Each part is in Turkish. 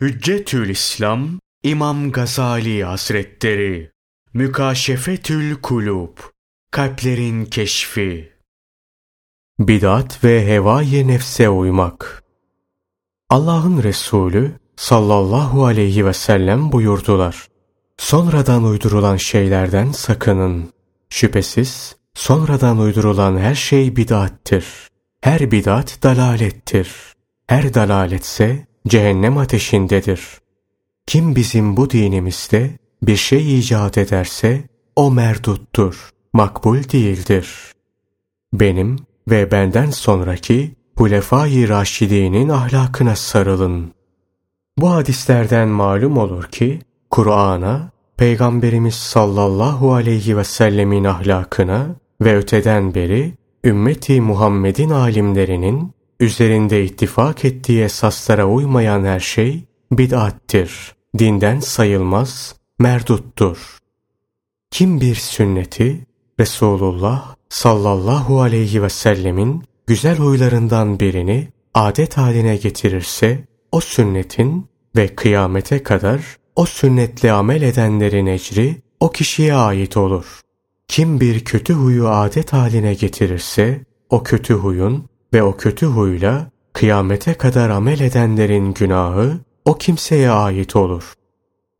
Hüccetül İslam İmam Gazali Hazretleri Mükaşefetül Kulub Kalplerin Keşfi Bidat ve hevai nefse uymak Allah'ın Resulü sallallahu aleyhi ve sellem buyurdular. Sonradan uydurulan şeylerden sakının. Şüphesiz sonradan uydurulan her şey bidattir. Her bidat dalalettir. Her dalaletse cehennem ateşindedir. Kim bizim bu dinimizde bir şey icat ederse o merduttur, makbul değildir. Benim ve benden sonraki Hulefai Raşidi'nin ahlakına sarılın. Bu hadislerden malum olur ki Kur'an'a, Peygamberimiz sallallahu aleyhi ve sellemin ahlakına ve öteden beri ümmeti Muhammed'in alimlerinin üzerinde ittifak ettiği esaslara uymayan her şey bid'attir, dinden sayılmaz, merduttur. Kim bir sünneti Resulullah sallallahu aleyhi ve sellemin güzel huylarından birini adet haline getirirse o sünnetin ve kıyamete kadar o sünnetle amel edenlerin ecri o kişiye ait olur. Kim bir kötü huyu adet haline getirirse o kötü huyun ve o kötü huyla kıyamete kadar amel edenlerin günahı o kimseye ait olur.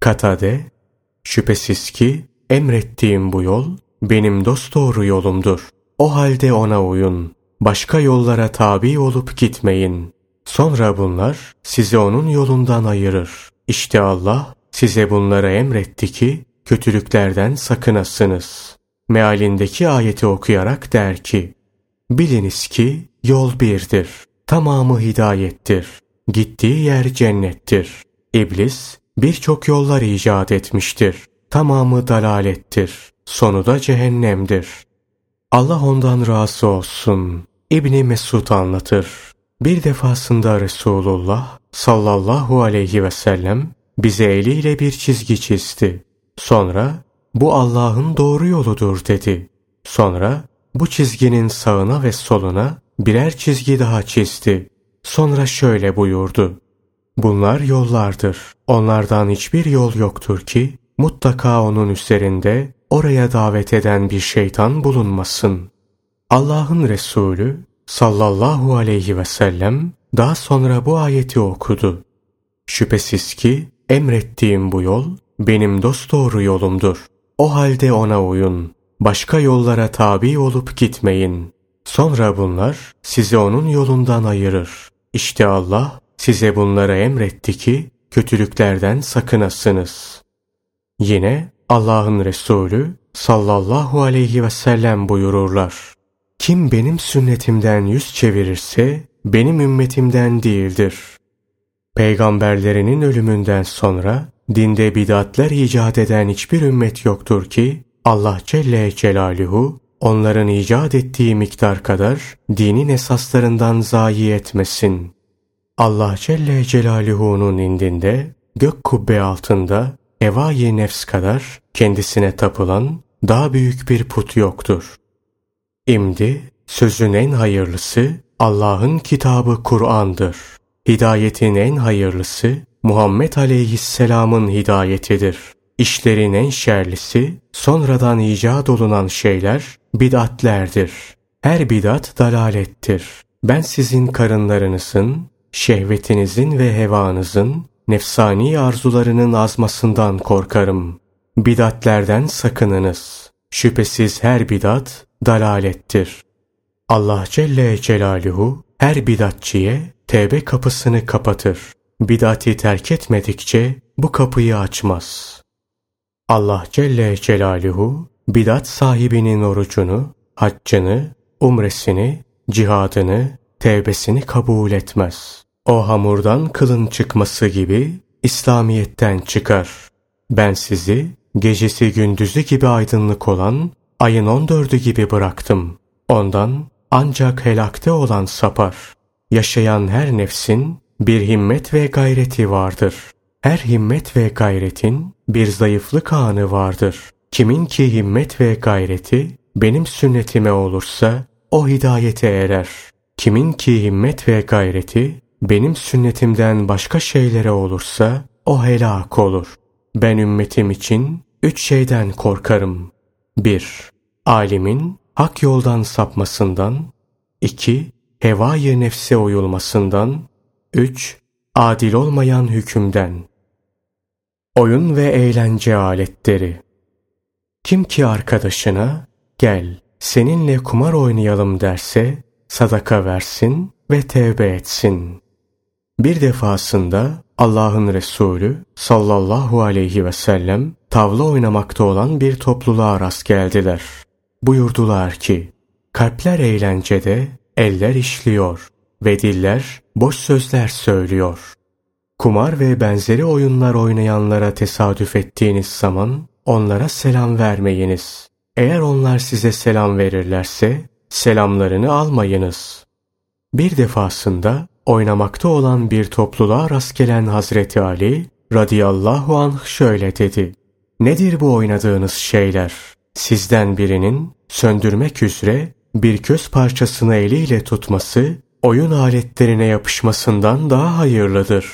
Katade, şüphesiz ki emrettiğim bu yol benim dosdoğru yolumdur. O halde ona uyun. Başka yollara tabi olup gitmeyin. Sonra bunlar sizi onun yolundan ayırır. İşte Allah size bunları emretti ki kötülüklerden sakınasınız. Mealindeki ayeti okuyarak der ki, Biliniz ki yol birdir. Tamamı hidayettir. Gittiği yer cennettir. İblis birçok yollar icat etmiştir. Tamamı dalalettir. Sonu da cehennemdir. Allah ondan razı olsun. İbni Mesud anlatır. Bir defasında Resulullah sallallahu aleyhi ve sellem bize eliyle bir çizgi çizdi. Sonra bu Allah'ın doğru yoludur dedi. Sonra bu çizginin sağına ve soluna birer çizgi daha çizdi. Sonra şöyle buyurdu. Bunlar yollardır. Onlardan hiçbir yol yoktur ki mutlaka onun üzerinde oraya davet eden bir şeytan bulunmasın. Allah'ın Resulü sallallahu aleyhi ve sellem daha sonra bu ayeti okudu. Şüphesiz ki emrettiğim bu yol benim dosdoğru yolumdur. O halde ona uyun. Başka yollara tabi olup gitmeyin. Sonra bunlar sizi onun yolundan ayırır. İşte Allah size bunları emretti ki kötülüklerden sakınasınız. Yine Allah'ın Resulü sallallahu aleyhi ve sellem buyururlar. Kim benim sünnetimden yüz çevirirse benim ümmetimden değildir. Peygamberlerinin ölümünden sonra dinde bidatler icat eden hiçbir ümmet yoktur ki Allah Celle Celaluhu onların icat ettiği miktar kadar dinin esaslarından zayi etmesin. Allah Celle Celaluhu'nun indinde gök kubbe altında evai nefs kadar kendisine tapılan daha büyük bir put yoktur. İmdi sözün en hayırlısı Allah'ın kitabı Kur'an'dır. Hidayetin en hayırlısı Muhammed Aleyhisselam'ın hidayetidir. İşlerin en şerlisi sonradan icat olunan şeyler bid'atlerdir. Her bid'at dalalettir. Ben sizin karınlarınızın, şehvetinizin ve hevanızın, nefsani arzularının azmasından korkarım. Bidatlerden sakınınız. Şüphesiz her bidat dalalettir. Allah Celle Celaluhu her bidatçiye tevbe kapısını kapatır. Bidati terk etmedikçe bu kapıyı açmaz. Allah Celle Celaluhu bidat sahibinin orucunu, haccını, umresini, cihadını, tevbesini kabul etmez. O hamurdan kılın çıkması gibi İslamiyet'ten çıkar. Ben sizi gecesi gündüzü gibi aydınlık olan ayın on dördü gibi bıraktım. Ondan ancak helakte olan sapar. Yaşayan her nefsin bir himmet ve gayreti vardır. Her himmet ve gayretin bir zayıflık anı vardır. Kimin ki himmet ve gayreti benim sünnetime olursa o hidayete erer. Kimin ki himmet ve gayreti benim sünnetimden başka şeylere olursa o helak olur. Ben ümmetim için üç şeyden korkarım. 1. Alimin hak yoldan sapmasından. 2. Hevai nefse uyulmasından. 3. Adil olmayan hükümden. Oyun ve eğlence aletleri. Kim ki arkadaşına gel seninle kumar oynayalım derse sadaka versin ve tevbe etsin. Bir defasında Allah'ın Resulü sallallahu aleyhi ve sellem tavla oynamakta olan bir topluluğa rast geldiler. Buyurdular ki, kalpler eğlencede, eller işliyor ve diller boş sözler söylüyor. Kumar ve benzeri oyunlar oynayanlara tesadüf ettiğiniz zaman onlara selam vermeyiniz. Eğer onlar size selam verirlerse selamlarını almayınız. Bir defasında oynamakta olan bir topluluğa rast gelen Hazreti Ali radıyallahu anh şöyle dedi. Nedir bu oynadığınız şeyler? Sizden birinin söndürmek üzere bir köz parçasını eliyle tutması oyun aletlerine yapışmasından daha hayırlıdır.